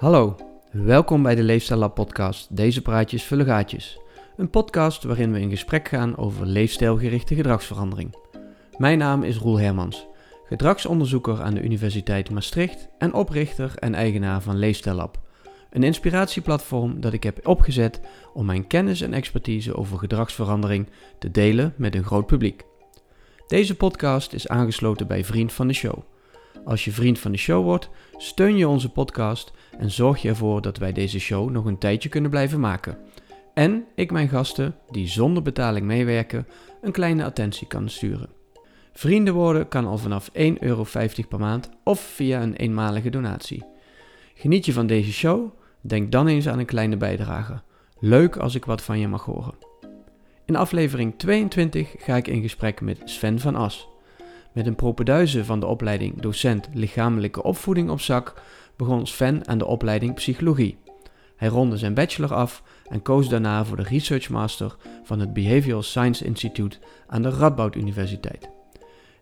Hallo, welkom bij de Leefstijl Lab podcast Deze praatjes vullen gaatjes. Een podcast waarin we in gesprek gaan over leefstijlgerichte gedragsverandering. Mijn naam is Roel Hermans, gedragsonderzoeker aan de Universiteit Maastricht en oprichter en eigenaar van Leefstijl Lab. Een inspiratieplatform dat ik heb opgezet om mijn kennis en expertise over gedragsverandering te delen met een groot publiek. Deze podcast is aangesloten bij Vriend van de Show. Als je vriend van de show wordt, steun je onze podcast en zorg je ervoor dat wij deze show nog een tijdje kunnen blijven maken. En ik mijn gasten, die zonder betaling meewerken, een kleine attentie kan sturen. Vrienden worden kan al vanaf 1,50 euro per maand of via een eenmalige donatie. Geniet je van deze show? Denk dan eens aan een kleine bijdrage. Leuk als ik wat van je mag horen. In aflevering 22 ga ik in gesprek met Sven van As. Met een propeduize van de opleiding docent lichamelijke opvoeding op zak begon Sven aan de opleiding psychologie. Hij ronde zijn bachelor af en koos daarna voor de Research Master van het Behavioral Science Institute aan de Radboud Universiteit.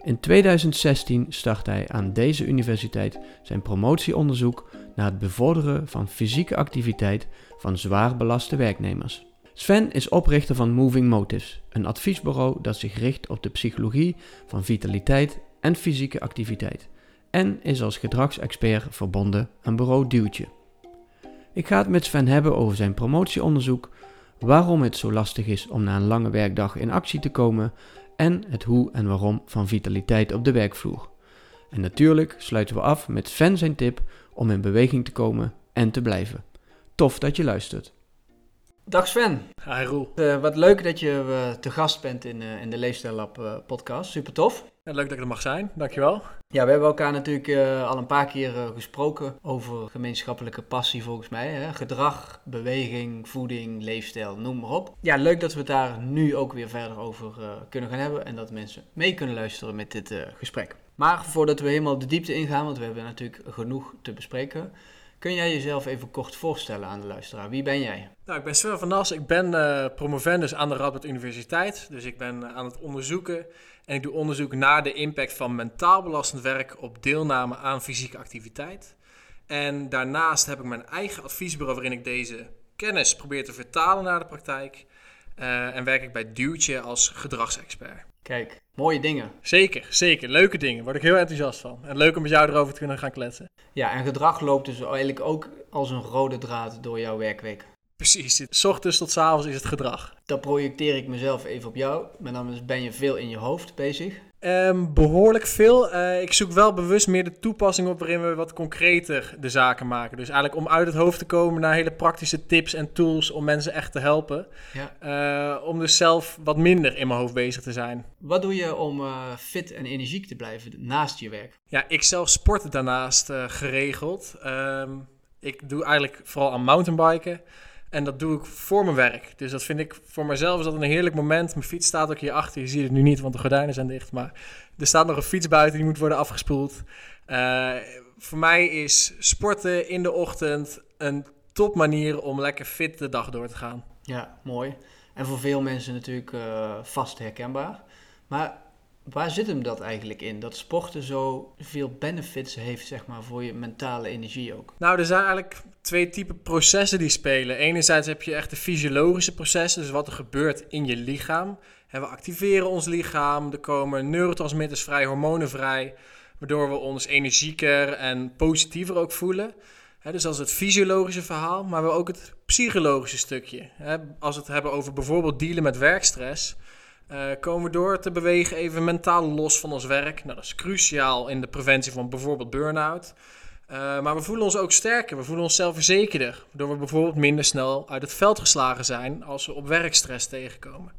In 2016 startte hij aan deze universiteit zijn promotieonderzoek naar het bevorderen van fysieke activiteit van zwaar belaste werknemers. Sven is oprichter van Moving Motives, een adviesbureau dat zich richt op de psychologie van vitaliteit en fysieke activiteit, en is als gedragsexpert verbonden aan bureau Duwtje. Ik ga het met Sven hebben over zijn promotieonderzoek, waarom het zo lastig is om na een lange werkdag in actie te komen en het hoe en waarom van vitaliteit op de werkvloer. En natuurlijk sluiten we af met Sven zijn tip om in beweging te komen en te blijven. Tof dat je luistert. Dag Sven. Hi Roel. Uh, wat leuk dat je uh, te gast bent in, uh, in de Leefstijl Lab podcast. Super tof. Ja, leuk dat ik er mag zijn. Dankjewel. Ja, we hebben elkaar natuurlijk al een paar keer gesproken over gemeenschappelijke passie volgens mij. Hè? Gedrag, beweging, voeding, leefstijl, noem maar op. Ja, leuk dat we het daar nu ook weer verder over kunnen gaan hebben. En dat mensen mee kunnen luisteren met dit gesprek. Maar voordat we helemaal de diepte ingaan, want we hebben natuurlijk genoeg te bespreken... Kun jij jezelf even kort voorstellen aan de luisteraar? Wie ben jij? Nou, ik ben Sven van Nas. Ik ben uh, promovendus aan de Radboud Universiteit. Dus ik ben eh, aan het onderzoeken. En ik doe onderzoek naar de impact van mentaal belastend werk op deelname aan fysieke activiteit. En daarnaast heb ik mijn eigen adviesbureau waarin ik deze kennis probeer te vertalen naar de praktijk. Uh, en werk ik bij Duwtje als gedragsexpert. Kijk, mooie dingen. Zeker, zeker. Leuke dingen. Word ik heel enthousiast van. En leuk om met jou erover te kunnen gaan kletsen. Ja, en gedrag loopt dus eigenlijk ook als een rode draad door jouw werkweek. Precies. S ochtends tot s avonds is het gedrag. Dan projecteer ik mezelf even op jou. Maar dan ben je veel in je hoofd bezig. Um, behoorlijk veel. Uh, ik zoek wel bewust meer de toepassing op waarin we wat concreter de zaken maken. Dus eigenlijk om uit het hoofd te komen naar hele praktische tips en tools om mensen echt te helpen. Ja. Uh, om dus zelf wat minder in mijn hoofd bezig te zijn. Wat doe je om uh, fit en energiek te blijven naast je werk? Ja, ik zelf sport daarnaast geregeld. Um, ik doe eigenlijk vooral aan mountainbiken. En dat doe ik voor mijn werk. Dus dat vind ik voor mezelf is dat een heerlijk moment. Mijn fiets staat ook hier achter. Je ziet het nu niet, want de gordijnen zijn dicht. Maar er staat nog een fiets buiten, die moet worden afgespoeld. Uh, voor mij is sporten in de ochtend een top manier om lekker fit de dag door te gaan. Ja, mooi. En voor veel mensen natuurlijk uh, vast herkenbaar. Maar Waar zit hem dat eigenlijk in? Dat sporten zo veel benefits heeft, zeg maar, voor je mentale energie ook? Nou, er zijn eigenlijk twee typen processen die spelen. Enerzijds heb je echt de fysiologische processen, dus wat er gebeurt in je lichaam. We activeren ons lichaam, er komen neurotransmitters vrij, hormonen vrij, waardoor we ons energieker en positiever ook voelen. dus dat is het fysiologische verhaal, maar we ook het psychologische stukje. als we het hebben over bijvoorbeeld dealen met werkstress uh, komen we door te bewegen even mentaal los van ons werk. Nou, dat is cruciaal in de preventie van bijvoorbeeld burn-out. Uh, maar we voelen ons ook sterker, we voelen ons zelfverzekerder. Waardoor we bijvoorbeeld minder snel uit het veld geslagen zijn als we op werkstress tegenkomen.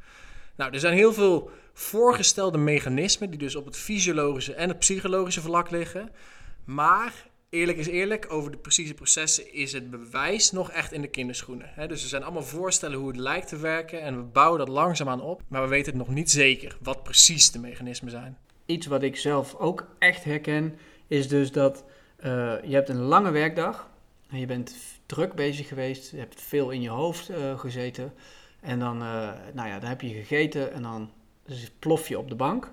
Nou, er zijn heel veel voorgestelde mechanismen die dus op het fysiologische en het psychologische vlak liggen. Maar eerlijk is eerlijk, over de precieze processen is het bewijs nog echt in de kinderschoenen. Dus er zijn allemaal voorstellen hoe het lijkt te werken en we bouwen dat langzaamaan op. Maar we weten het nog niet zeker wat precies de mechanismen zijn. Iets wat ik zelf ook echt herken, is dus dat je hebt een lange werkdag. En je bent druk bezig geweest, je hebt veel in je hoofd uh, gezeten. En dan, uh, nou ja, dan heb je gegeten en dan plof je op de bank.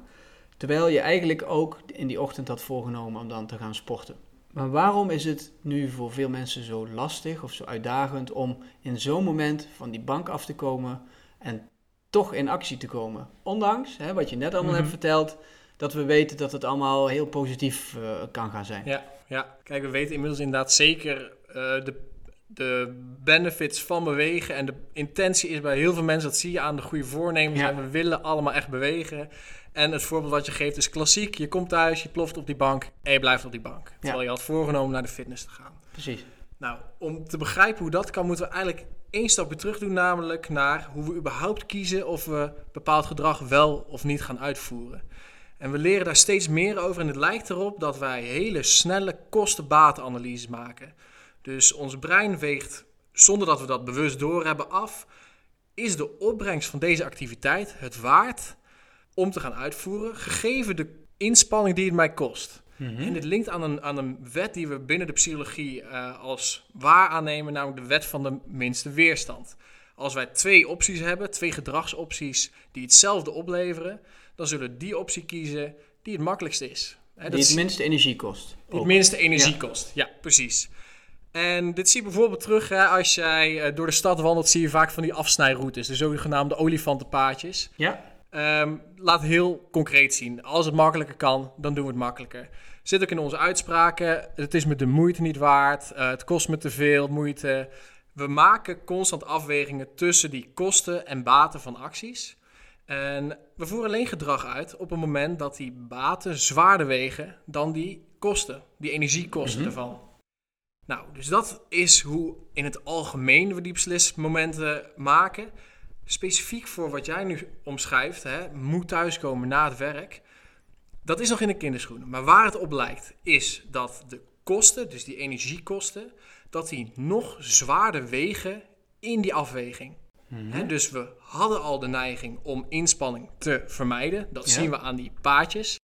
Terwijl je eigenlijk ook in die ochtend had voorgenomen om dan te gaan sporten Maar waarom is het nu voor veel mensen zo lastig of zo uitdagend om in zo'n moment van die bank af te komen en toch in actie te komen? Ondanks hè, wat je net allemaal Mhm. hebt verteld, dat we weten dat het allemaal heel positief eh, kan gaan zijn. Ja, ja, kijk, we weten inmiddels inderdaad zeker eh, de, de benefits van bewegen. En de intentie is bij heel veel mensen, dat zie je aan de goede voornemens. Ja. En we willen allemaal echt bewegen. En het voorbeeld wat je geeft is klassiek. Je komt thuis, je ploft op die bank en je blijft op die bank. Terwijl je had voorgenomen naar de fitness te gaan. Precies. Nou, om te begrijpen hoe dat kan, moeten we eigenlijk één stapje terug doen, namelijk naar hoe we überhaupt kiezen of we bepaald gedrag wel of niet gaan uitvoeren. En we leren daar steeds meer over en het lijkt erop dat wij hele snelle kosten-batenanalyses maken. Dus ons brein weegt, zonder dat we dat bewust doorhebben, af, is de opbrengst van deze activiteit het waard om te gaan uitvoeren, gegeven de inspanning die het mij kost. En dit linkt aan een, aan een wet die we binnen de psychologie eh, als waar aannemen, namelijk de wet van de minste weerstand. Als wij twee opties hebben, twee gedragsopties die hetzelfde opleveren, dan zullen we die optie kiezen die het makkelijkst is. Die het minste energie kost. die het minste energie kost. Ja, precies. En dit zie je bijvoorbeeld terug hè, als jij eh, door de stad wandelt, zie je vaak van die afsnijroutes, de zogenaamde olifantenpaadjes. Ja. Ehm, laat heel concreet zien. Als het makkelijker kan, dan doen we het makkelijker. Zit ook in onze uitspraken. Het is me de moeite niet waard. eh, het kost me te veel moeite. We maken constant afwegingen tussen die kosten en baten van acties. En we voeren alleen gedrag uit op het moment dat die baten zwaarder wegen dan die kosten, die energiekosten Mhm. ervan. Nou, dus dat is hoe in het algemeen we die beslismomenten maken specifiek voor wat jij nu omschrijft, hè, moet thuiskomen na het werk, dat is nog in de kinderschoenen. Maar waar het op lijkt, is dat de kosten, dus die energiekosten, dat die nog zwaarder wegen in die afweging. Hè, dus we hadden al de neiging om inspanning te vermijden. Dat Ja. zien we aan die paadjes.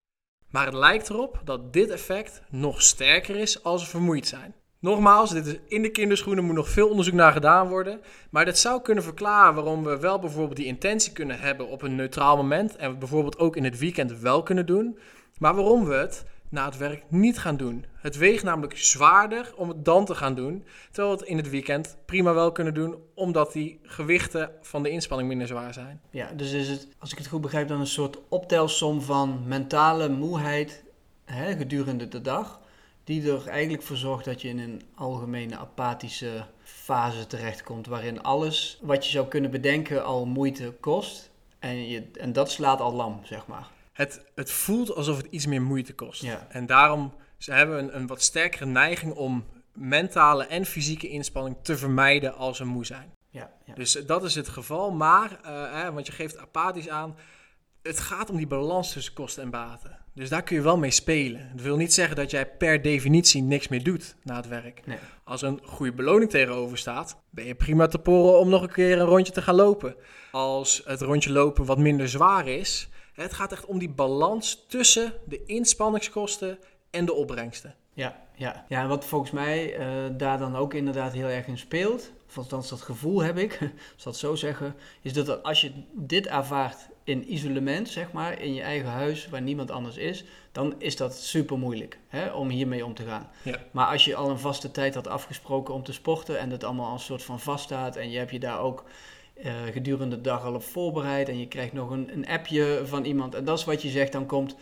Maar het lijkt erop dat dit effect nog sterker is als we vermoeid zijn. Nogmaals, dit is in de kinderschoenen, moet nog veel onderzoek naar gedaan worden. Maar dat zou kunnen verklaren waarom we wel bijvoorbeeld die intentie kunnen hebben op een neutraal moment. En we bijvoorbeeld ook in het weekend wel kunnen doen. Maar waarom we het na het werk niet gaan doen. Het weegt namelijk zwaarder om het dan te gaan doen. Terwijl we het in het weekend prima wel kunnen doen, omdat die gewichten van de inspanning minder zwaar zijn. Ja, dus is het, als ik het goed begrijp, dan een soort optelsom van mentale moeheid hè, gedurende de dag. Die er eigenlijk voor zorgt dat je in een algemene apathische fase terechtkomt. Waarin alles wat je zou kunnen bedenken al moeite kost. En, je, en dat slaat al lam, zeg maar. Het, het voelt alsof het iets meer moeite kost. Ja. En daarom ze hebben een, een wat sterkere neiging om mentale en fysieke inspanning te vermijden als we moe zijn. Ja, ja. Dus eh, dat is het geval. Maar, eh, hè, want je geeft apathisch aan, het gaat om die balans tussen kosten en baten. Dus daar kun je wel mee spelen. Dat wil niet zeggen dat jij per definitie niks meer doet na het werk. Nee. Als een goede beloning tegenover staat, ben je prima te poren om nog een keer een rondje te gaan lopen. Als het rondje lopen wat minder zwaar is, het gaat echt om die balans tussen de inspanningskosten en de opbrengsten. Ja, ja. ja, en wat volgens mij eh, daar dan ook inderdaad heel erg in speelt, of althans dat gevoel heb ik, als dat zo zeggen, is dat als je dit ervaart in isolement, zeg maar, in je eigen huis waar niemand anders is, dan is dat super moeilijk hè, om hiermee om te gaan. Ja. Maar als je al een vaste tijd had afgesproken om te sporten en het allemaal als een soort van vaststaat en je hebt je daar ook eh, gedurende de dag al op voorbereid en je krijgt nog een, een appje van iemand en dat is wat je zegt, dan komt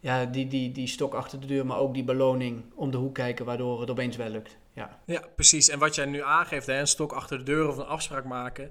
ja, die, die, die stok achter de deur, maar ook die beloning om de hoek kijken, waardoor het opeens wel lukt. Ja, Ja, precies. En wat jij nu aangeeft, hè, een stok achter de deur of een afspraak maken.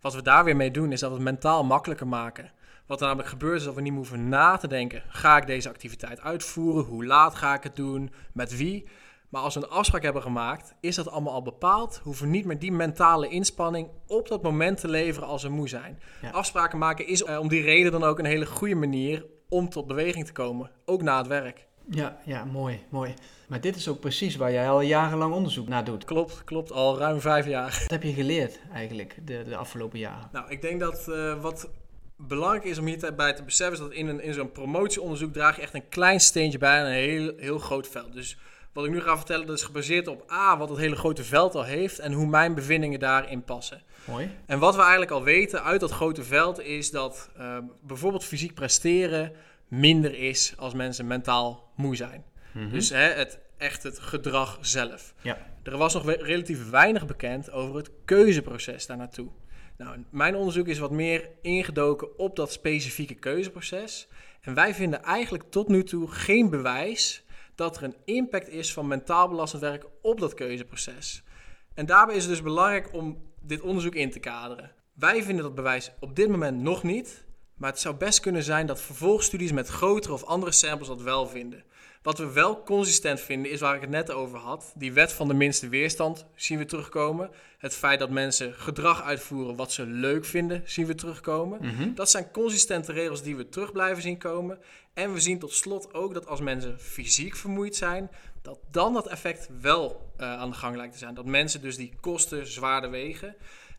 Wat we daar weer mee doen, is dat we het mentaal makkelijker maken. Wat er namelijk gebeurt, is dat we niet hoeven na te denken. Ga ik deze activiteit uitvoeren? Hoe laat ga ik het doen? Met wie? Maar als we een afspraak hebben gemaakt, is dat allemaal al bepaald. Hoeven niet meer die mentale inspanning op dat moment te leveren als we moe zijn. Ja. Afspraken maken is eh, om die reden dan ook een hele goede manier om tot beweging te komen. Ook na het werk. ja, ja mooi, mooi. Maar dit is ook precies waar jij al jarenlang onderzoek naar doet. Klopt, klopt. Al ruim vijf jaar. Wat heb je geleerd eigenlijk de, de afgelopen jaren? Nou, ik denk dat eh, wat belangrijk is om hierbij te beseffen, is dat in, een, in zo'n promotieonderzoek draag je echt een klein steentje bij aan een heel, heel groot veld. Dus wat ik nu ga vertellen, dat is gebaseerd op A, wat het hele grote veld al heeft en hoe mijn bevindingen daarin passen. Mooi. En wat we eigenlijk al weten uit dat grote veld is dat eh, bijvoorbeeld fysiek presteren minder is als mensen mentaal moe zijn. Mhm. Dus hè, het echt het gedrag zelf. Ja. Er was nog relatief weinig bekend over het keuzeproces daar naartoe. Nou, mijn onderzoek is wat meer ingedoken op dat specifieke keuzeproces. En wij vinden eigenlijk tot nu toe geen bewijs dat er een impact is van mentaal belastend werk op dat keuzeproces. En daarbij is het dus belangrijk om dit onderzoek in te kaderen. Wij vinden dat bewijs op dit moment nog niet, maar het zou best kunnen zijn dat vervolgstudies met grotere of andere samples dat wel vinden. Wat we wel consistent vinden is waar ik het net over had. Die wet van de minste weerstand zien we terugkomen. Het feit dat mensen gedrag uitvoeren wat ze leuk vinden, zien we terugkomen. Mhm. Dat zijn consistente regels die we terug blijven zien komen. En we zien tot slot ook dat als mensen fysiek vermoeid zijn, dat dan dat effect wel uh, aan de gang lijkt te zijn. Dat mensen dus die kosten zwaarder wegen.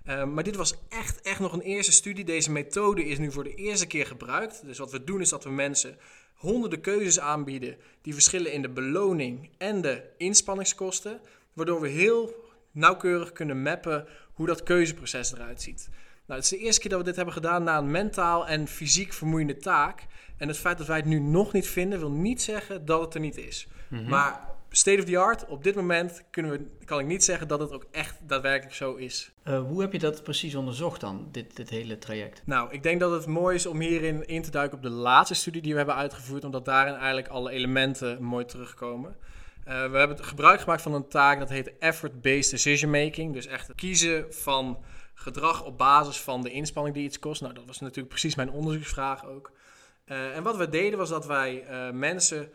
Uh, maar dit was echt, echt nog een eerste studie. Deze methode is nu voor de eerste keer gebruikt. Dus wat we doen is dat we mensen honderden keuzes aanbieden die verschillen in de beloning en de inspanningskosten, waardoor we heel nauwkeurig kunnen mappen hoe dat keuzeproces eruit ziet. Nou, het is de eerste keer dat we dit hebben gedaan na een mentaal en fysiek vermoeiende taak. En het feit dat wij het nu nog niet vinden, wil niet zeggen dat het er niet is. Mhm. Maar state of the art, op dit moment kunnen we, kan ik niet zeggen dat het ook echt daadwerkelijk zo is. Uh, hoe heb je dat precies onderzocht dan, dit, dit hele traject? Nou, ik denk dat het mooi is om hierin in te duiken op de laatste studie die we hebben uitgevoerd, omdat daarin eigenlijk alle elementen mooi terugkomen. Uh, we hebben gebruik gemaakt van een taak dat heet effort-based decision making. Dus echt het kiezen van gedrag op basis van de inspanning die iets kost. Nou, dat was natuurlijk precies mijn onderzoeksvraag ook. Uh, en wat we deden was dat wij mensen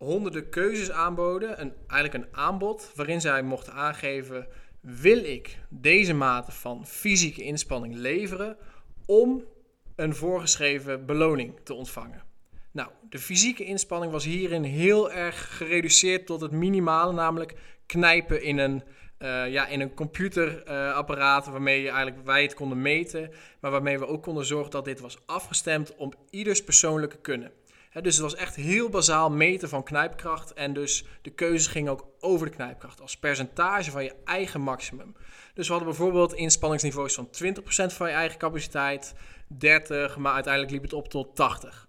honderden keuzes aanboden. Een, eigenlijk een aanbod waarin zij mochten aangeven: wil ik deze mate van fysieke inspanning leveren om een voorgeschreven beloning te ontvangen? Nou, de fysieke inspanning was hierin heel erg gereduceerd tot het minimale, namelijk knijpen in een, uh, ja, in een computerapparaat waarmee je eigenlijk, wij het konden meten, maar waarmee we ook konden zorgen dat dit was afgestemd op ieders persoonlijke kunnen dus het was echt heel bazaal meten van knijpkracht. En dus de keuzes gingen ook over de knijpkracht als percentage van je eigen maximum. Dus we hadden bijvoorbeeld inspanningsniveaus van 20% van je eigen capaciteit, 30, maar uiteindelijk liep het op tot 80.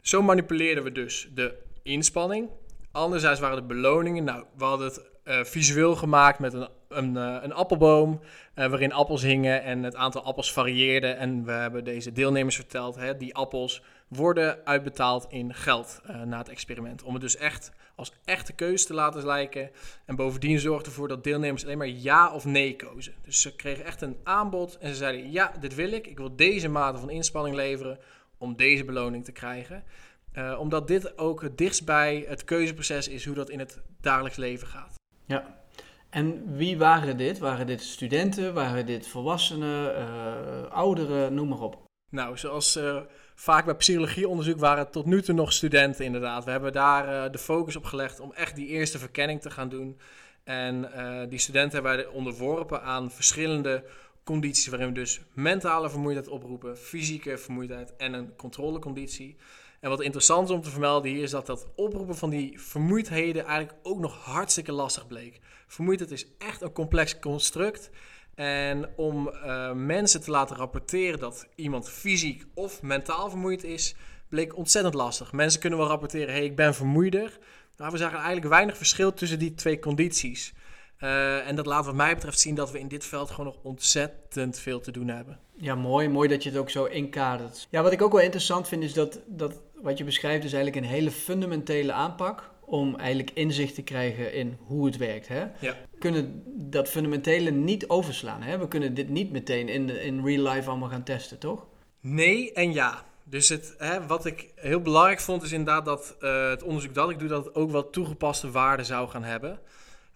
Zo manipuleerden we dus de inspanning. Anderzijds waren de beloningen. Nou, we hadden het uh, visueel gemaakt met een, een, uh, een appelboom uh, waarin appels hingen en het aantal appels varieerde. En we hebben deze deelnemers verteld, hè, die appels worden uitbetaald in geld na het experiment. Om het dus echt als echte keuze te laten lijken. En bovendien zorgde ervoor dat deelnemers alleen maar ja of nee kozen. Dus ze kregen echt een aanbod en ze zeiden ja, dit wil ik. Ik wil deze mate van inspanning leveren om deze beloning te krijgen. Uh, omdat dit ook het dichtst bij het keuzeproces is hoe dat in het dagelijks leven gaat. Ja, en wie waren dit? Waren dit studenten? Waren dit volwassenen, uh, ouderen, noem maar op? Nou, zoals vaak bij psychologieonderzoek waren het tot nu toe nog studenten inderdaad. We hebben daar de focus op gelegd om echt die eerste verkenning te gaan doen. En die studenten hebben wij onderworpen aan verschillende condities waarin we dus mentale vermoeidheid oproepen, fysieke vermoeidheid en een controleconditie. En wat interessant is om te vermelden hier is dat dat oproepen van die vermoeidheden eigenlijk ook nog hartstikke lastig bleek. Vermoeidheid is echt een complex construct. En om uh, mensen te laten rapporteren dat iemand fysiek of mentaal vermoeid is, bleek ontzettend lastig. Mensen kunnen wel rapporteren, hey, ik ben vermoeider. Maar we zagen eigenlijk weinig verschil tussen die twee condities. Uh, en dat laat wat mij betreft zien dat we in dit veld gewoon nog ontzettend veel te doen hebben. Ja, mooi. Mooi dat je het ook zo inkadert. Ja, wat ik ook wel interessant vind is dat, dat wat je beschrijft is eigenlijk een hele fundamentele aanpak om eigenlijk inzicht te krijgen in hoe het werkt. Hè? Ja. We kunnen dat fundamentele niet overslaan. Hè? We kunnen dit niet meteen in, in real life allemaal gaan testen, toch? Nee en ja. Dus het, hè, wat ik heel belangrijk vond is inderdaad dat uh, het onderzoek dat ik doe, dat het ook wel toegepaste waarde zou gaan hebben.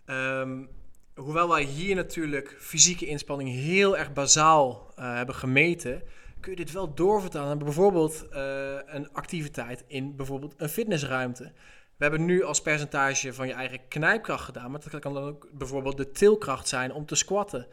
Um, hoewel wij hier natuurlijk fysieke inspanning heel erg bazaal uh, hebben gemeten, kun je dit wel doorvertalen naar bijvoorbeeld uh, een activiteit in bijvoorbeeld een fitnessruimte. We hebben nu als percentage van je eigen knijpkracht gedaan, maar dat kan dan ook bijvoorbeeld de tilkracht zijn om te squatten.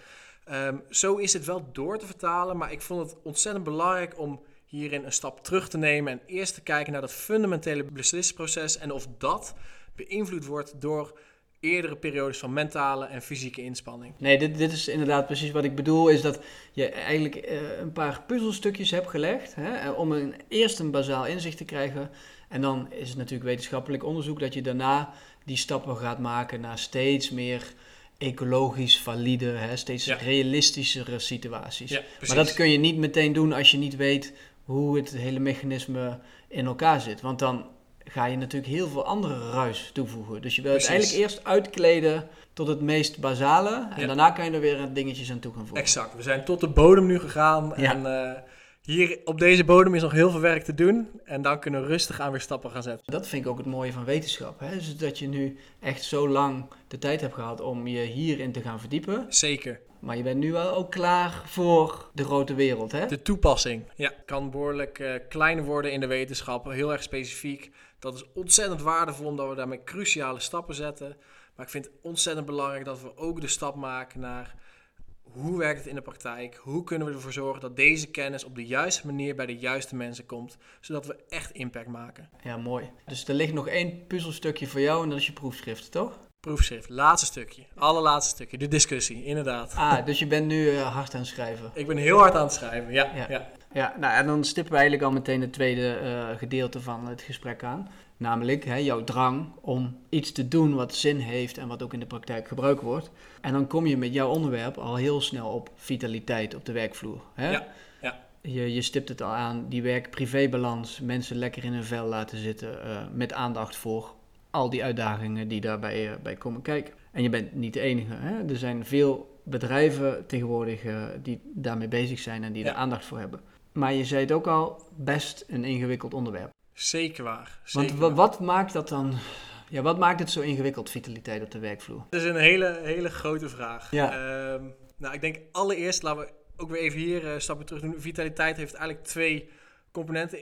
Um, zo is het wel door te vertalen, maar ik vond het ontzettend belangrijk om hierin een stap terug te nemen en eerst te kijken naar dat fundamentele beslissingsproces en of dat beïnvloed wordt door eerdere periodes van mentale en fysieke inspanning. Nee, dit, dit is inderdaad precies wat ik bedoel, is dat je eigenlijk uh, een paar puzzelstukjes hebt gelegd hè, om een, eerst een bazaal inzicht te krijgen. En dan is het natuurlijk wetenschappelijk onderzoek dat je daarna die stappen gaat maken naar steeds meer ecologisch valide, hè, steeds realistischere situaties. Ja, maar dat kun je niet meteen doen als je niet weet hoe het hele mechanisme in elkaar zit. Want dan ga je natuurlijk heel veel andere ruis toevoegen. Dus je wil eigenlijk eerst uitkleden tot het meest basale. En daarna kan je er weer dingetjes aan toe gaan voegen. Exact. We zijn tot de bodem nu gegaan. En uh, hier op deze bodem is nog heel veel werk te doen. En dan kunnen we rustig aan weer stappen gaan zetten. Dat vind ik ook het mooie van wetenschap. Hè? Dus dat je nu echt zo lang de tijd hebt gehad om je hierin te gaan verdiepen. Zeker. Maar je bent nu wel ook klaar voor de grote wereld, hè? De toepassing. Ja, kan behoorlijk uh, klein worden in de wetenschap. Heel erg specifiek. Dat is ontzettend waardevol omdat we daarmee cruciale stappen zetten. Maar ik vind het ontzettend belangrijk dat we ook de stap maken naar hoe werkt het in de praktijk? Hoe kunnen we ervoor zorgen dat deze kennis op de juiste manier bij de juiste mensen komt, zodat we echt impact maken? Ja, mooi. Dus er ligt nog één puzzelstukje voor jou en dat is je proefschrift, toch? Proefschrift, laatste stukje, allerlaatste stukje, de discussie, inderdaad. Ah, dus je bent nu uh, hard aan het schrijven? Ik ben heel hard aan het schrijven, ja. ja. ja. ja nou, en dan stippen we eigenlijk al meteen het tweede uh, gedeelte van het gesprek aan. Namelijk hè, jouw drang om iets te doen wat zin heeft en wat ook in de praktijk gebruikt wordt. En dan kom je met jouw onderwerp al heel snel op vitaliteit op de werkvloer. Hè? Ja, ja. Je, je stipt het al aan, die werk-privé-balans, mensen lekker in hun vel laten zitten uh, met aandacht voor al die uitdagingen die daarbij uh, bij komen kijken. En je bent niet de enige. Hè? Er zijn veel bedrijven tegenwoordig uh, die daarmee bezig zijn en die er aandacht voor hebben. Maar je zei het ook al, best een ingewikkeld onderwerp. Zeker waar. Zeker Want wat maakt dat dan... Ja, wat maakt het zo ingewikkeld, vitaliteit op de werkvloer? Dat is een hele, hele grote vraag. Ja. Ehm, nou, ik denk allereerst, laten we ook weer even hier uh, stappen terug doen. Vitaliteit heeft eigenlijk twee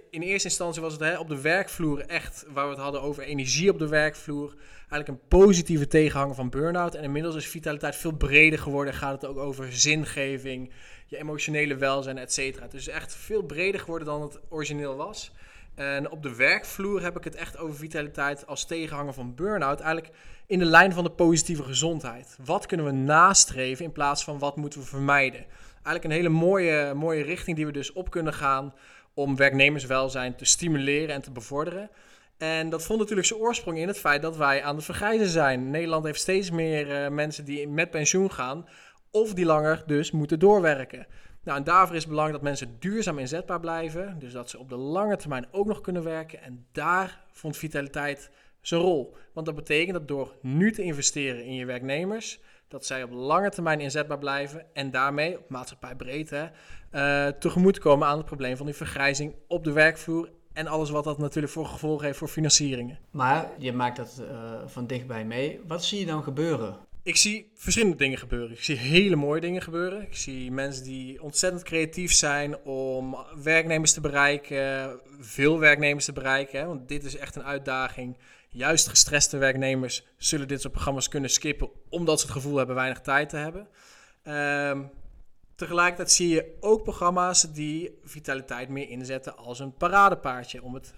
In eerste instantie was het hè, op de werkvloer echt, waar we het hadden over energie op de werkvloer. Eigenlijk een positieve tegenhanger van burn-out. En inmiddels is vitaliteit veel breder geworden. Gaat het ook over zingeving, je emotionele welzijn, et cetera. Is echt veel breder geworden dan het origineel was. En op de werkvloer heb ik het echt over vitaliteit als tegenhanger van burn-out. Eigenlijk in de lijn van de positieve gezondheid. Wat kunnen we nastreven in plaats van wat moeten we vermijden? Eigenlijk een hele mooie, mooie richting die we dus op kunnen gaan om werknemerswelzijn te stimuleren en te bevorderen. En dat vond natuurlijk zijn oorsprong in het feit dat wij aan het vergrijzen zijn. Nederland heeft steeds meer uh, mensen die met pensioen gaan of die langer dus moeten doorwerken. Nou, en daarvoor is het belangrijk dat mensen duurzaam inzetbaar blijven. Dus dat ze op de lange termijn ook nog kunnen werken. En daar vond vitaliteit zijn rol. Want dat betekent dat door nu te investeren in je werknemers, dat zij op lange termijn inzetbaar blijven en daarmee op maatschappijbreed hè, uh, tegemoet komen aan het probleem van die vergrijzing op de werkvloer en alles wat dat natuurlijk voor gevolgen heeft voor financieringen. Maar je maakt dat uh, van dichtbij mee. Wat zie je dan gebeuren? Ik zie verschillende dingen gebeuren. Ik zie hele mooie dingen gebeuren. Ik zie mensen die ontzettend creatief zijn om werknemers te bereiken, veel werknemers te bereiken. Hè, want dit is echt een uitdaging. Juist gestreste werknemers zullen dit soort programma's kunnen skippen, omdat ze het gevoel hebben weinig tijd te hebben. Um, tegelijkertijd zie je ook programma's die vitaliteit meer inzetten als een paradepaardje. Om het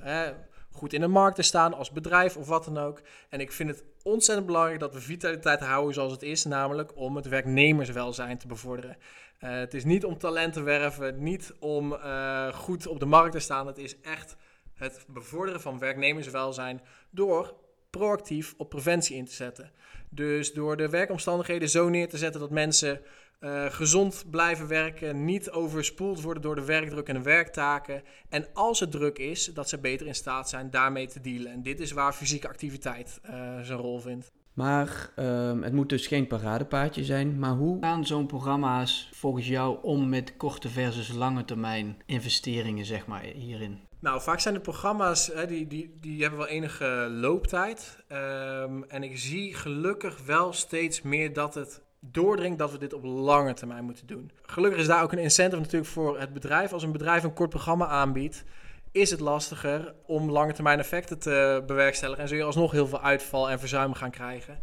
goed in de markt te staan als bedrijf of wat dan ook. En ik vind het ontzettend belangrijk dat we vitaliteit houden zoals het is, namelijk om het werknemerswelzijn te bevorderen. Uh, het is niet om talent te werven, niet om uh, goed op de markt te staan. Het is echt het bevorderen van werknemerswelzijn door proactief op preventie in te zetten. Dus door de werkomstandigheden zo neer te zetten dat mensen uh, gezond blijven werken, niet overspoeld worden door de werkdruk en de werktaken. En als het druk is, dat ze beter in staat zijn daarmee te dealen. En dit is waar fysieke activiteit uh, zijn rol vindt. Maar um, het moet dus geen paradepaardje zijn. Maar hoe gaan zo'n programma's volgens jou om met korte versus lange termijn investeringen, zeg maar, hierin? Nou, vaak zijn de programma's, hè, die, die, die hebben wel enige looptijd. Um, en ik zie gelukkig wel steeds meer dat het doordringt dat we dit op lange termijn moeten doen. Gelukkig is daar ook een incentive natuurlijk voor het bedrijf. Als een bedrijf een kort programma aanbiedt, is het lastiger om lange termijn effecten te bewerkstelligen. En zul je alsnog heel veel uitval en verzuim gaan krijgen.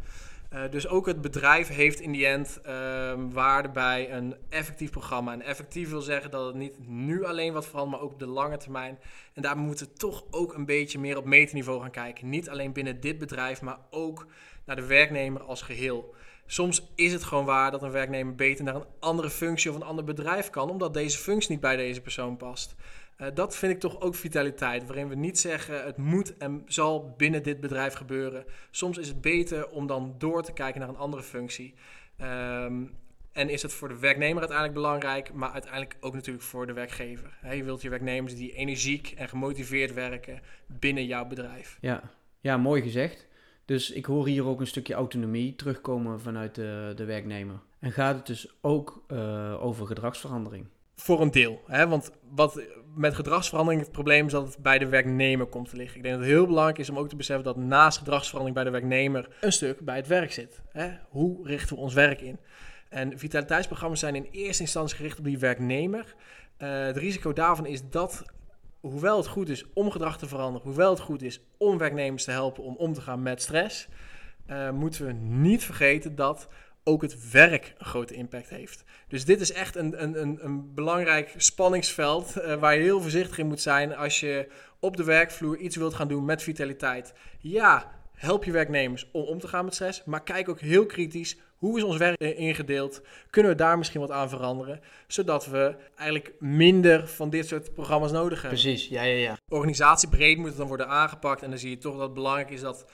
Uh, dus ook het bedrijf heeft in die end um, waarde bij een effectief programma. En effectief wil zeggen dat het niet nu alleen wat verandert, maar ook op de lange termijn. En daar moeten we toch ook een beetje meer op meterniveau gaan kijken. Niet alleen binnen dit bedrijf, maar ook naar de werknemer als geheel. Soms is het gewoon waar dat een werknemer beter naar een andere functie of een ander bedrijf kan, omdat deze functie niet bij deze persoon past. Uh, dat vind ik toch ook vitaliteit, waarin we niet zeggen het moet en zal binnen dit bedrijf gebeuren. Soms is het beter om dan door te kijken naar een andere functie. Um, en is het voor de werknemer uiteindelijk belangrijk, maar uiteindelijk ook natuurlijk voor de werkgever. je wilt je werknemers die energiek en gemotiveerd werken binnen jouw bedrijf. Ja, ja mooi gezegd. Dus ik hoor hier ook een stukje autonomie terugkomen vanuit de, de werknemer. En gaat het dus ook uh, over gedragsverandering? Voor een deel. Hè? Want wat met gedragsverandering het probleem is dat het bij de werknemer komt te liggen. Ik denk dat het heel belangrijk is om ook te beseffen dat naast gedragsverandering bij de werknemer een stuk bij het werk zit. Hè? Hoe richten we ons werk in? En vitaliteitsprogramma's zijn in eerste instantie gericht op die werknemer. Uh, het risico daarvan is dat hoewel het goed is om gedrag te veranderen, hoewel het goed is om werknemers te helpen om om te gaan met stress, uh, moeten we niet vergeten dat ook het werk een grote impact heeft. Dus dit is echt een, een, een, een belangrijk spanningsveld uh, waar je heel voorzichtig in moet zijn als je op de werkvloer iets wilt gaan doen met vitaliteit. Ja, help je werknemers om om te gaan met stress, maar kijk ook heel kritisch hoe is ons werk ingedeeld? Kunnen we daar misschien wat aan veranderen? Zodat we eigenlijk minder van dit soort programma's nodig hebben. Precies, ja, ja, ja. Organisatiebreed moet het dan worden aangepakt. En dan zie je toch dat het belangrijk is dat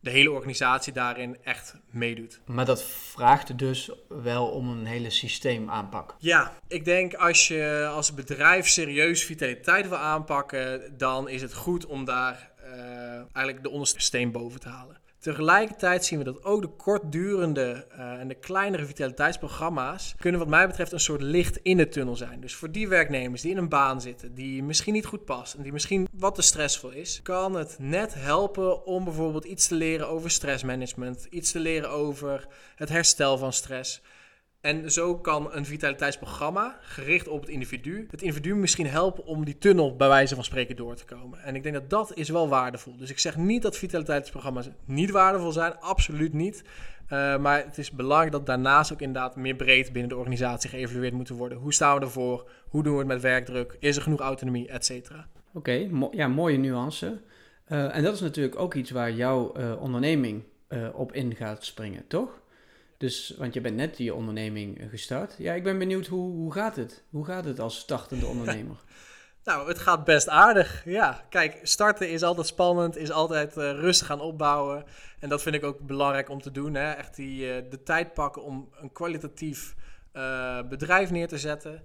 de hele organisatie daarin echt meedoet. Maar dat vraagt dus wel om een hele systeemaanpak. Ja, ik denk als je als bedrijf serieus vitaliteit wil aanpakken, dan is het goed om daar uh, eigenlijk de onderste steen boven te halen. Tegelijkertijd zien we dat ook de kortdurende uh, en de kleinere vitaliteitsprogramma's kunnen wat mij betreft een soort licht in de tunnel zijn. Dus voor die werknemers die in een baan zitten, die misschien niet goed past en die misschien wat te stressvol is, kan het net helpen om bijvoorbeeld iets te leren over stressmanagement, iets te leren over het herstel van stress. En zo kan een vitaliteitsprogramma, gericht op het individu, het individu misschien helpen om die tunnel bij wijze van spreken door te komen. En ik denk dat dat is wel waardevol. Dus ik zeg niet dat vitaliteitsprogramma's niet waardevol zijn, absoluut niet. Uh, maar het is belangrijk dat daarnaast ook inderdaad meer breed binnen de organisatie geëvalueerd moet worden. Hoe staan we ervoor? Hoe doen we het met werkdruk? Is er genoeg autonomie? Etcetera. Oké, mo ja, mooie nuance. Uh, en dat is natuurlijk ook iets waar jouw uh, onderneming op in gaat springen, toch? Dus, want je bent net die onderneming gestart. Ja, ik ben benieuwd hoe, hoe gaat het? Hoe gaat het als startende ondernemer? nou, het gaat best aardig. Ja, kijk, starten is altijd spannend, is altijd uh, rustig gaan opbouwen. En dat vind ik ook belangrijk om te doen. Hè? Echt die, uh, de tijd pakken om een kwalitatief uh, bedrijf neer te zetten.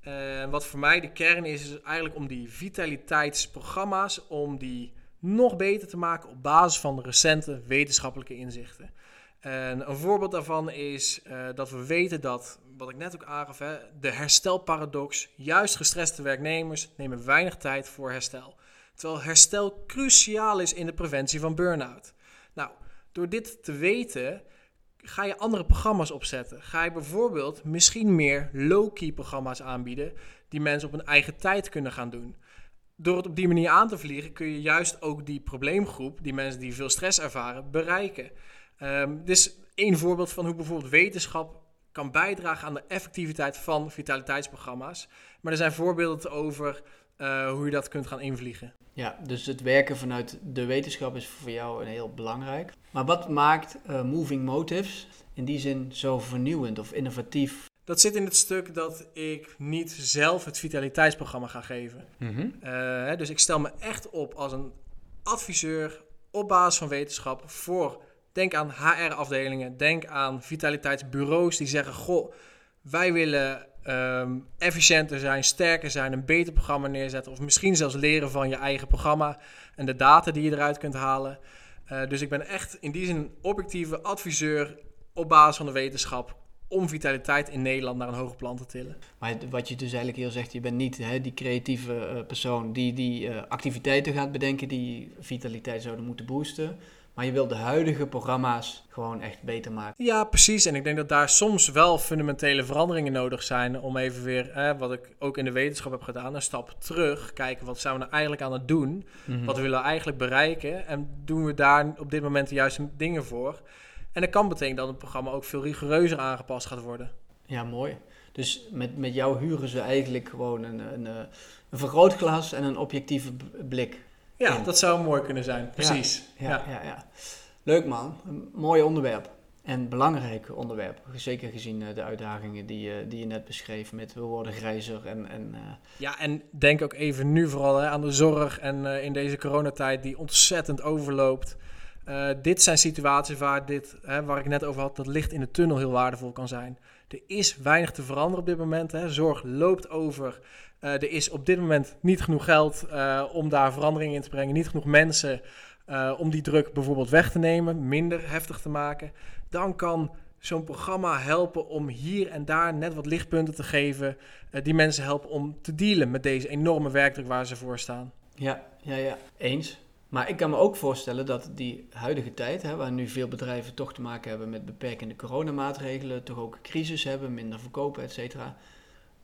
En wat voor mij de kern is, is eigenlijk om die vitaliteitsprogramma's, om die nog beter te maken op basis van de recente wetenschappelijke inzichten. En een voorbeeld daarvan is uh, dat we weten dat, wat ik net ook aangaf, hè, de herstelparadox, juist gestreste werknemers nemen weinig tijd voor herstel. Terwijl herstel cruciaal is in de preventie van burn-out. Nou, door dit te weten, ga je andere programma's opzetten. Ga je bijvoorbeeld misschien meer low-key programma's aanbieden die mensen op hun eigen tijd kunnen gaan doen. Door het op die manier aan te vliegen kun je juist ook die probleemgroep, die mensen die veel stress ervaren, bereiken. Um, dit is één voorbeeld van hoe bijvoorbeeld wetenschap kan bijdragen aan de effectiviteit van vitaliteitsprogramma's. Maar er zijn voorbeelden over uh, hoe je dat kunt gaan invliegen. Ja, dus het werken vanuit de wetenschap is voor jou een heel belangrijk. Maar wat maakt uh, Moving Motives in die zin zo vernieuwend of innovatief? Dat zit in het stuk dat ik niet zelf het vitaliteitsprogramma ga geven. Mm -hmm. uh, dus ik stel me echt op als een adviseur op basis van wetenschap voor Denk aan HR-afdelingen, denk aan vitaliteitsbureaus die zeggen: Goh, wij willen um, efficiënter zijn, sterker zijn, een beter programma neerzetten. Of misschien zelfs leren van je eigen programma en de data die je eruit kunt halen. Uh, dus ik ben echt in die zin objectieve adviseur op basis van de wetenschap om vitaliteit in Nederland naar een hoger plan te tillen. Maar wat je dus eigenlijk heel zegt, je bent niet hè, die creatieve uh, persoon die die uh, activiteiten gaat bedenken die vitaliteit zouden moeten boosten. Maar je wilt de huidige programma's gewoon echt beter maken. Ja, precies. En ik denk dat daar soms wel fundamentele veranderingen nodig zijn. Om even weer, wat ik ook in de wetenschap heb gedaan, een stap terug. Kijken wat zijn we nou eigenlijk aan het doen? Mm -hmm. Wat willen we eigenlijk bereiken? En doen we daar op dit moment de juiste dingen voor? En dat kan betekenen dat het programma ook veel rigoureuzer aangepast gaat worden. Ja, mooi. Dus met, met jou huren ze eigenlijk gewoon een, een, eh, een vergrootglas en een objectieve blik. Ja, dat zou mooi kunnen zijn. Precies. Ja, ja, ja. ja. Leuk man. Een mooi onderwerp. En belangrijk onderwerp. Zeker gezien eh, de uitdagingen die, je, die je net beschreef met we worden grijzer en... en uh... Ja, en denk ook even nu vooral hè, aan de zorg en in deze coronatijd die ontzettend overloopt. dit zijn situaties waar, dit, hè, waar ik net over had, dat licht in de tunnel heel waardevol kan zijn. Er is weinig te veranderen op dit moment. Hè. Zorg loopt over. Uh, er is op dit moment niet genoeg geld uh, om daar verandering in te brengen. Niet genoeg mensen uh, om die druk bijvoorbeeld weg te nemen, minder heftig te maken. Dan kan zo'n programma helpen om hier en daar net wat lichtpunten te geven. die mensen helpen om te dealen met deze enorme werkdruk waar ze voor staan. Ja, ja, ja. Eens. Maar ik kan me ook voorstellen dat die huidige tijd, hè, waar nu veel bedrijven toch te maken hebben met beperkende coronamaatregelen, toch ook crisis hebben, minder verkopen, et cetera,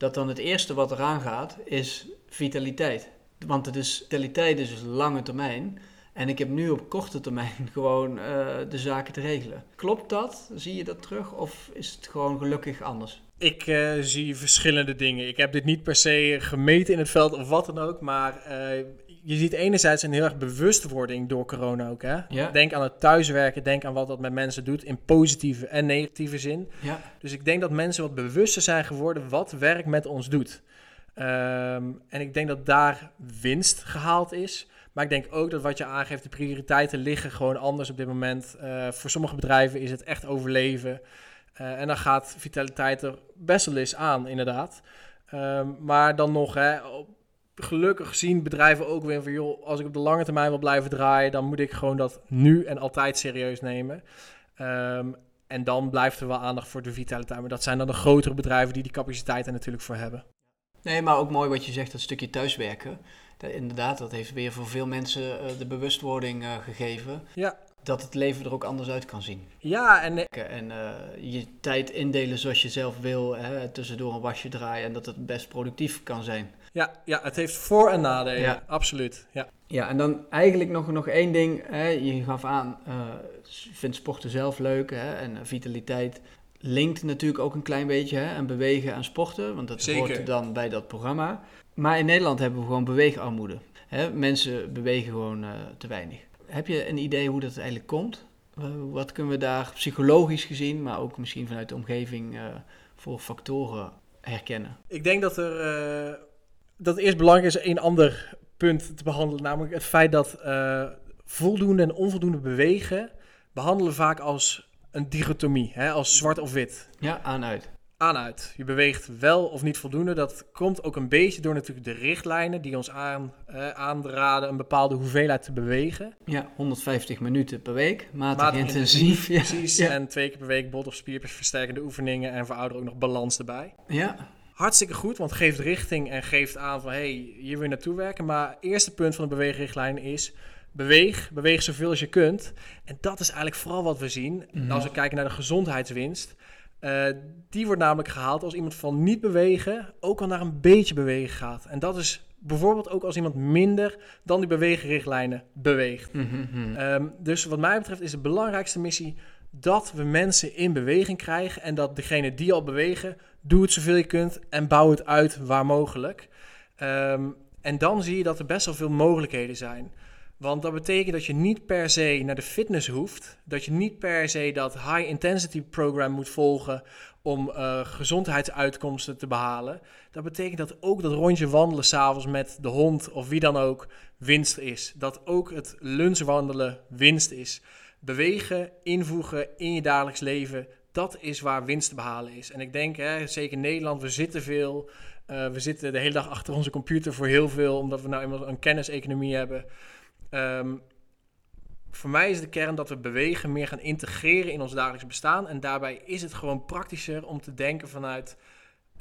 dat dan het eerste wat eraan gaat is vitaliteit. Want het is, vitaliteit is dus lange termijn. En ik heb nu op korte termijn gewoon uh, de zaken te regelen. Klopt dat? Zie je dat terug? Of is het gewoon gelukkig anders? Ik uh, zie verschillende dingen. Ik heb dit niet per se gemeten in het veld of wat dan ook. Maar uh, je ziet enerzijds een heel erg bewustwording door corona ook. Hè? Ja. Denk aan het thuiswerken, denk aan wat dat met mensen doet in positieve en negatieve zin. Ja. Dus ik denk dat mensen wat bewuster zijn geworden wat werk met ons doet. Um, en ik denk dat daar winst gehaald is. Maar ik denk ook dat wat je aangeeft, de prioriteiten liggen gewoon anders op dit moment. Uh, voor sommige bedrijven is het echt overleven. Uh, en dan gaat vitaliteit er best wel eens aan, inderdaad. Um, maar dan nog, hè, op, gelukkig zien bedrijven ook weer van, joh, als ik op de lange termijn wil blijven draaien, dan moet ik gewoon dat nu en altijd serieus nemen. Um, en dan blijft er wel aandacht voor de vitaliteit. Maar dat zijn dan de grotere bedrijven die die capaciteit er natuurlijk voor hebben. Nee, maar ook mooi wat je zegt, dat stukje thuiswerken. Dat, inderdaad, dat heeft weer voor veel mensen uh, de bewustwording uh, gegeven. Ja. Dat het leven er ook anders uit kan zien. Ja, en... En uh, je tijd indelen zoals je zelf wil, hè, tussendoor een wasje draaien en dat het best productief kan zijn. Ja, ja, het heeft voor- en nadelen, ja. absoluut. Ja. ja, en dan eigenlijk nog, nog één ding. Hè. Je gaf aan, uh, vindt sporten zelf leuk hè, en vitaliteit linkt natuurlijk ook een klein beetje hè, aan bewegen en sporten, want dat Zeker. hoort dan bij dat programma. Maar in Nederland hebben we gewoon beweegarmoede. Hè. Mensen bewegen gewoon uh, te weinig. Heb je een idee hoe dat eigenlijk komt? Uh, wat kunnen we daar psychologisch gezien, maar ook misschien vanuit de omgeving voor factoren herkennen? Ik denk dat er dat eerst belangrijk is een ander punt te behandelen, namelijk het feit dat uh, voldoende en onvoldoende bewegen behandelen vaak als een dichotomie, hè, als zwart of wit. Ja, aan-uit. Aan-uit. Je beweegt wel of niet voldoende. Dat komt ook een beetje door natuurlijk de richtlijnen die ons aan, uh, aanraden een bepaalde hoeveelheid te bewegen. Ja, 150 minuten per week, matig, matig intensief. Ja. Precies, en twee keer per week bot- of spierversterkende oefeningen en voor ouderen ook nog balans erbij. Ja, hartstikke goed, want het geeft richting en geeft aan van hey, hier wil je naartoe werken. Maar het eerste punt van de beweegrichtlijn is beweeg, beweeg zoveel als je kunt. En dat is eigenlijk vooral wat we zien mhm. als we kijken naar de gezondheidswinst. Uh, die wordt namelijk gehaald als iemand van niet bewegen ook al naar een beetje bewegen gaat. En dat is bijvoorbeeld ook als iemand minder dan die beweegrichtlijnen beweegt. Mm um, dus wat mij betreft is de belangrijkste missie dat we mensen in beweging krijgen en dat degene die al bewegen doe het zoveel je kunt en bouw het uit waar mogelijk. Um, en dan zie je dat er best wel veel mogelijkheden zijn. Want dat betekent dat je niet per se naar de fitness hoeft. Dat je niet per se dat high intensity program moet volgen om uh, gezondheidsuitkomsten te behalen. Dat betekent dat ook dat rondje wandelen s'avonds met de hond of wie dan ook winst is. Dat ook het lunchwandelen winst is. Bewegen, invoegen in je dagelijks leven, dat is waar winst te behalen is. En ik denk, hè, zeker in Nederland, we zitten veel. Uh, we zitten de hele dag achter onze computer voor heel veel, omdat we nou eenmaal een kenniseconomie hebben. Um, voor mij is de kern dat we bewegen meer gaan integreren in ons dagelijks bestaan. En daarbij is het gewoon praktischer om te denken vanuit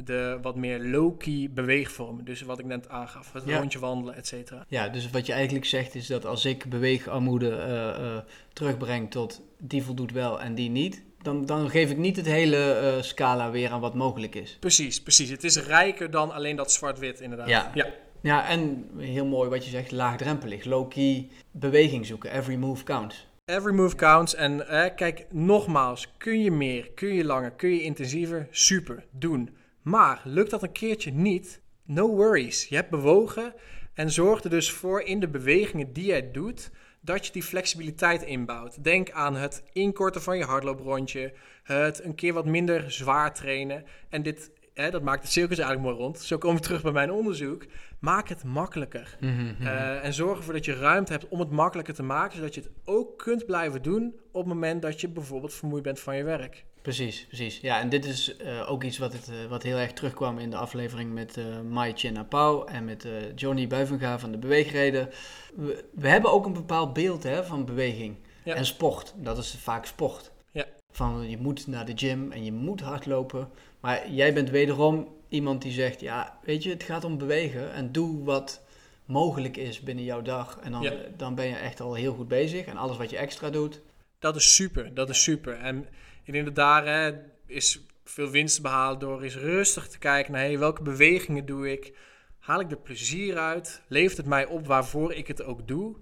de wat meer low-key beweegvormen. Dus wat ik net aangaf, het rondje wandelen, et cetera. Ja, dus wat je eigenlijk zegt is dat als ik beweegarmoede uh, uh, terugbreng tot die voldoet wel en die niet, dan, dan geef ik niet het hele uh, scala weer aan wat mogelijk is. Precies, precies. Het is rijker dan alleen dat zwart-wit inderdaad. Ja. ja. Ja, en heel mooi wat je zegt, laagdrempelig. Low-key beweging zoeken. Every move counts. Every move counts. En eh, kijk, nogmaals, kun je meer, kun je langer, kun je intensiever? Super, doen. Maar lukt dat een keertje niet? No worries. Je hebt bewogen en zorg er dus voor in de bewegingen die jij doet dat je die flexibiliteit inbouwt. Denk aan het inkorten van je hardlooprondje, het een keer wat minder zwaar trainen. En dit, hè, dat maakt het circus eigenlijk mooi rond. Zo kom ik terug bij mijn onderzoek. Maak het makkelijker. Mhm, Uh, en zorg ervoor dat je ruimte hebt om het makkelijker te maken, zodat je het ook kunt blijven doen op het moment dat je bijvoorbeeld vermoeid bent van je werk. Precies, precies. Ja, en dit is uh, ook iets wat, het, uh, wat heel erg terugkwam in de aflevering met uh, Mai Chena Pau en met Johnny Buivenga van de Beweegreden. We, we, hebben ook een bepaald beeld hè, van beweging ja. en sport. Dat is vaak sport. Ja. Van je moet naar de gym en je moet hardlopen. Maar jij bent wederom iemand die zegt, ja, weet je, het gaat om bewegen en doe wat mogelijk is binnen jouw dag. En dan, Ja. dan ben je echt al heel goed bezig. En alles wat je extra doet, Dat is super, dat is super. En ik denk dat daar hè, is veel winst te behalen door eens rustig te kijken naar hey, welke bewegingen doe ik. Haal ik er plezier uit? Levert het mij op waarvoor ik het ook doe?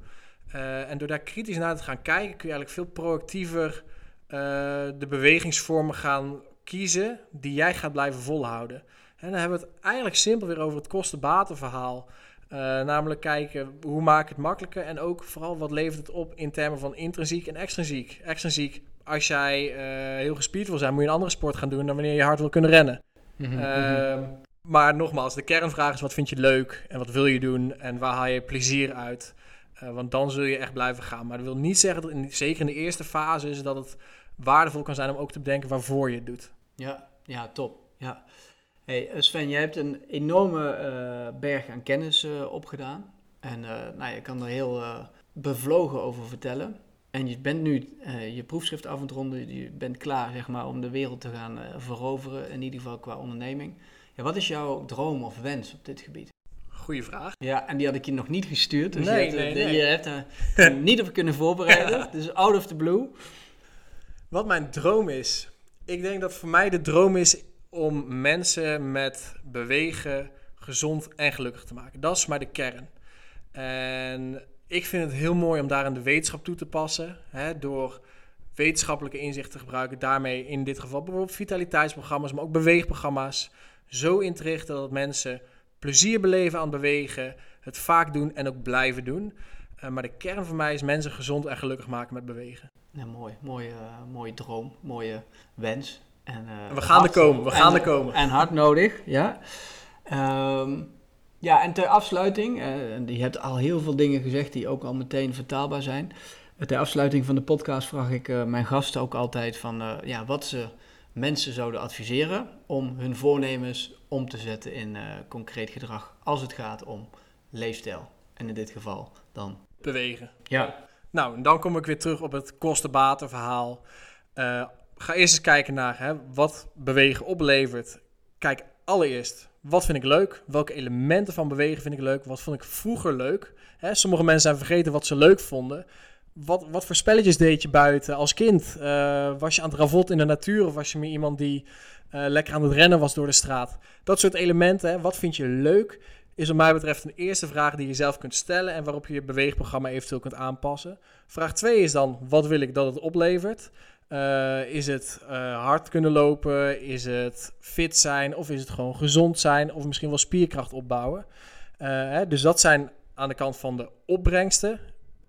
Eh, en door daar kritisch naar te gaan kijken, kun je eigenlijk veel proactiever eh, de bewegingsvormen gaan kiezen die jij gaat blijven volhouden. En dan hebben we het eigenlijk simpel weer over het kosten-batenverhaal. Uh, namelijk kijken hoe maak ik het makkelijker en ook vooral wat levert het op in termen van intrinsiek en extrinsiek. Extrinsiek, als jij uh, heel gespierd wil zijn, moet je een andere sport gaan doen dan wanneer je hard wil kunnen rennen. Mhm, Uh, maar nogmaals, de kernvraag is wat vind je leuk en wat wil je doen en waar haal je plezier uit. Uh, want dan zul je echt blijven gaan. Maar dat wil niet zeggen dat in, zeker in de eerste fase is dat het waardevol kan zijn om ook te bedenken waarvoor je het doet. Ja, ja, top. Ja. Hey Sven, jij hebt een enorme berg aan kennis opgedaan. En nou, je kan er heel bevlogen over vertellen. En je bent nu je proefschrift af het ronden. Je bent klaar zeg maar, om de wereld te gaan veroveren, in ieder geval qua onderneming. Ja, wat is jouw droom of wens op dit gebied? Goeie vraag. Ja, en die had ik je nog niet gestuurd. Dus nee, je hebt, nee, nee. je hebt er niet op kunnen voorbereiden. ja. Dus out of the blue. Wat mijn droom is? Ik denk dat voor mij de droom is om mensen met bewegen gezond en gelukkig te maken. Dat is maar de kern. En ik vind het heel mooi om daar aan de wetenschap toe te passen. Hè, door wetenschappelijke inzichten te gebruiken. Daarmee in dit geval bijvoorbeeld vitaliteitsprogramma's, maar ook beweegprogramma's. Zo in te richten dat mensen plezier beleven aan bewegen. Het vaak doen en ook blijven doen. Uh, maar de kern voor mij is mensen gezond en gelukkig maken met bewegen. Ja, mooi, mooie, uh, mooie droom, mooie wens. En, uh, we gaan er komen, we gaan en, er komen. En hard nodig, ja. Um, ja, en ter afsluiting, uh, je hebt al heel veel dingen gezegd die ook al meteen vertaalbaar zijn. Ter afsluiting van de podcast vraag ik uh, mijn gasten ook altijd van uh, ja, wat ze mensen zouden adviseren om hun voornemens om te zetten in concreet gedrag als het gaat om leefstijl. En in dit geval dan bewegen. Ja. Nou, dan kom ik weer terug op het kosten-baten verhaal. Uh, ga eerst eens kijken naar hè, wat bewegen oplevert. Kijk allereerst, wat vind ik leuk? Welke elementen van bewegen vind ik leuk? Wat vond ik vroeger leuk? Sommige mensen zijn vergeten wat ze leuk vonden. Wat, wat voor spelletjes deed je buiten als kind? Uh, was je aan het ravot in de natuur of was je meer iemand die uh, lekker aan het rennen was door de straat? Dat soort elementen, wat vind je leuk? is wat mij betreft een eerste vraag die je zelf kunt stellen en waarop je je beweegprogramma eventueel kunt aanpassen. Vraag 2 is dan, wat wil ik dat het oplevert? Uh, is het uh, hard kunnen lopen? Is het fit zijn? Of is het gewoon gezond zijn? Of misschien wel spierkracht opbouwen? Uh, hè, dus dat zijn aan de kant van de opbrengsten,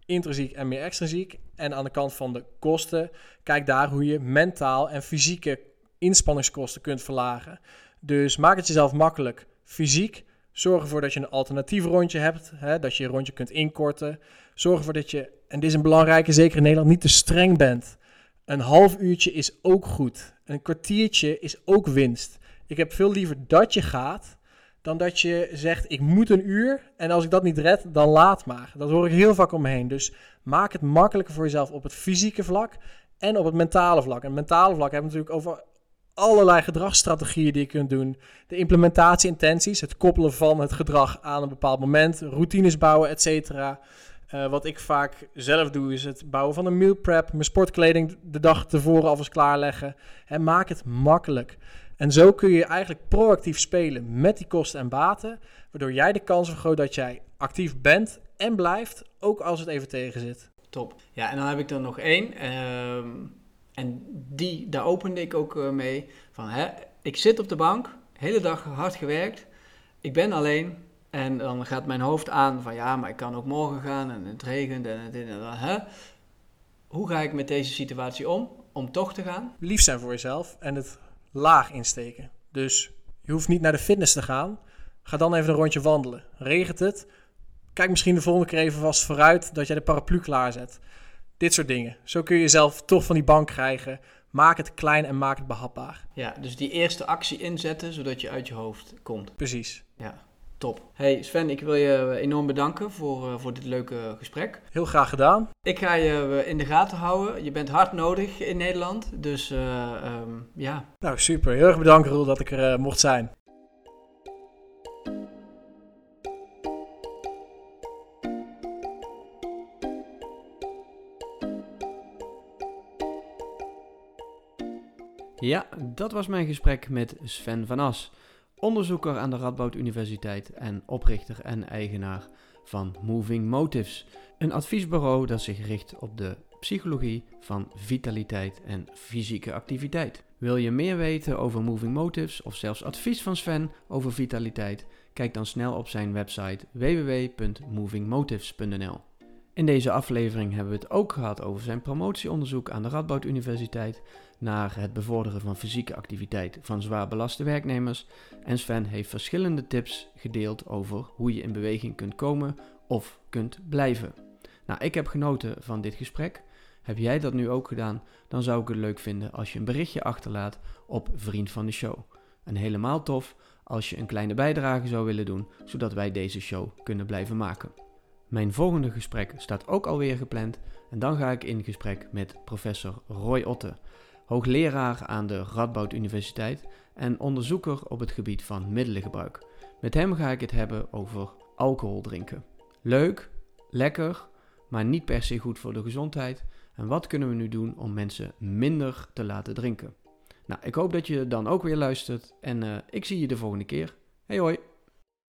intrinsiek en meer extrinsiek. En aan de kant van de kosten, kijk daar hoe je mentaal en fysieke inspanningskosten kunt verlagen. Dus maak het jezelf makkelijk fysiek. Zorg ervoor dat je een alternatief rondje hebt, hè, dat je je rondje kunt inkorten. Zorg ervoor dat je, en dit is een belangrijke, zeker in Nederland, niet te streng bent. Een half uurtje is ook goed. Een kwartiertje is ook winst. Ik heb veel liever dat je gaat, dan dat je zegt, ik moet een uur en als ik dat niet red, dan laat maar. Dat hoor ik heel vaak om me heen. Dus maak het makkelijker voor jezelf op het fysieke vlak en op het mentale vlak. En het mentale vlak hebben we natuurlijk over allerlei gedragsstrategieën die je kunt doen. De implementatie-intenties, het koppelen van het gedrag aan een bepaald moment, routines bouwen, et cetera. Uh, wat ik vaak zelf doe, is het bouwen van een meal prep, mijn sportkleding de dag tevoren alvast klaarleggen. En maak het makkelijk. En zo kun je eigenlijk proactief spelen met die kosten en baten, waardoor jij de kans vergroot dat jij actief bent en blijft, ook als het even tegen zit. top. Ja, en dan heb ik er nog één. ehm, en die, daar opende ik ook eh, mee. Van, hè, ik zit op de bank, hele dag hard gewerkt. Ik ben alleen. En dan gaat mijn hoofd aan van ja, maar ik kan ook morgen gaan en het regent en het en dat. Hè? Hoe ga ik met deze situatie om? Om toch te gaan? Lief zijn voor jezelf en het laag insteken. Dus je hoeft niet naar de fitness te gaan. Ga dan even een rondje wandelen. Regent het? Kijk misschien de volgende keer even vast vooruit dat jij de paraplu klaarzet. Dit soort dingen. Zo kun je jezelf toch van die bank krijgen. Maak het klein en maak het behapbaar. Ja, dus die eerste actie inzetten zodat je uit je hoofd komt. Precies. Ja, top. Hey Sven, ik wil je enorm bedanken voor, eh, voor dit leuke gesprek. Heel graag gedaan. Ik ga je eh, in de gaten houden. Je bent hard nodig in Nederland. Dus eh, ehm, ja, Nou, super. Heel erg bedankt, Roel, dat ik er eh, mocht zijn. Ja, dat was mijn gesprek met Sven van As, onderzoeker aan de Radboud Universiteit en oprichter en eigenaar van Moving Motives, een adviesbureau dat zich richt op de psychologie van vitaliteit en fysieke activiteit. Wil je meer weten over Moving Motives of zelfs advies van Sven over vitaliteit? Kijk dan snel op zijn website www.movingmotives.nl. In deze aflevering hebben we het ook gehad over zijn promotieonderzoek aan de Radboud Universiteit naar het bevorderen van fysieke activiteit van zwaar belaste werknemers. En Sven heeft verschillende tips gedeeld over hoe je in beweging kunt komen of kunt blijven. Nou, ik heb genoten van dit gesprek. Heb jij dat nu ook gedaan? Dan zou ik het leuk vinden als je een berichtje achterlaat op Vriend van de Show. En helemaal tof als je een kleine bijdrage zou willen doen, zodat wij deze show kunnen blijven maken. Mijn volgende gesprek staat ook alweer gepland en dan ga ik in gesprek met professor Roy Otte, hoogleraar aan de Radboud Universiteit en onderzoeker op het gebied van middelengebruik. Met hem ga ik het hebben over alcohol drinken. Leuk, lekker, maar niet per se goed voor de gezondheid. En wat kunnen we nu doen om mensen minder te laten drinken? Nou, ik hoop dat je dan ook weer luistert en eh, ik zie je de volgende keer. Hey hoi!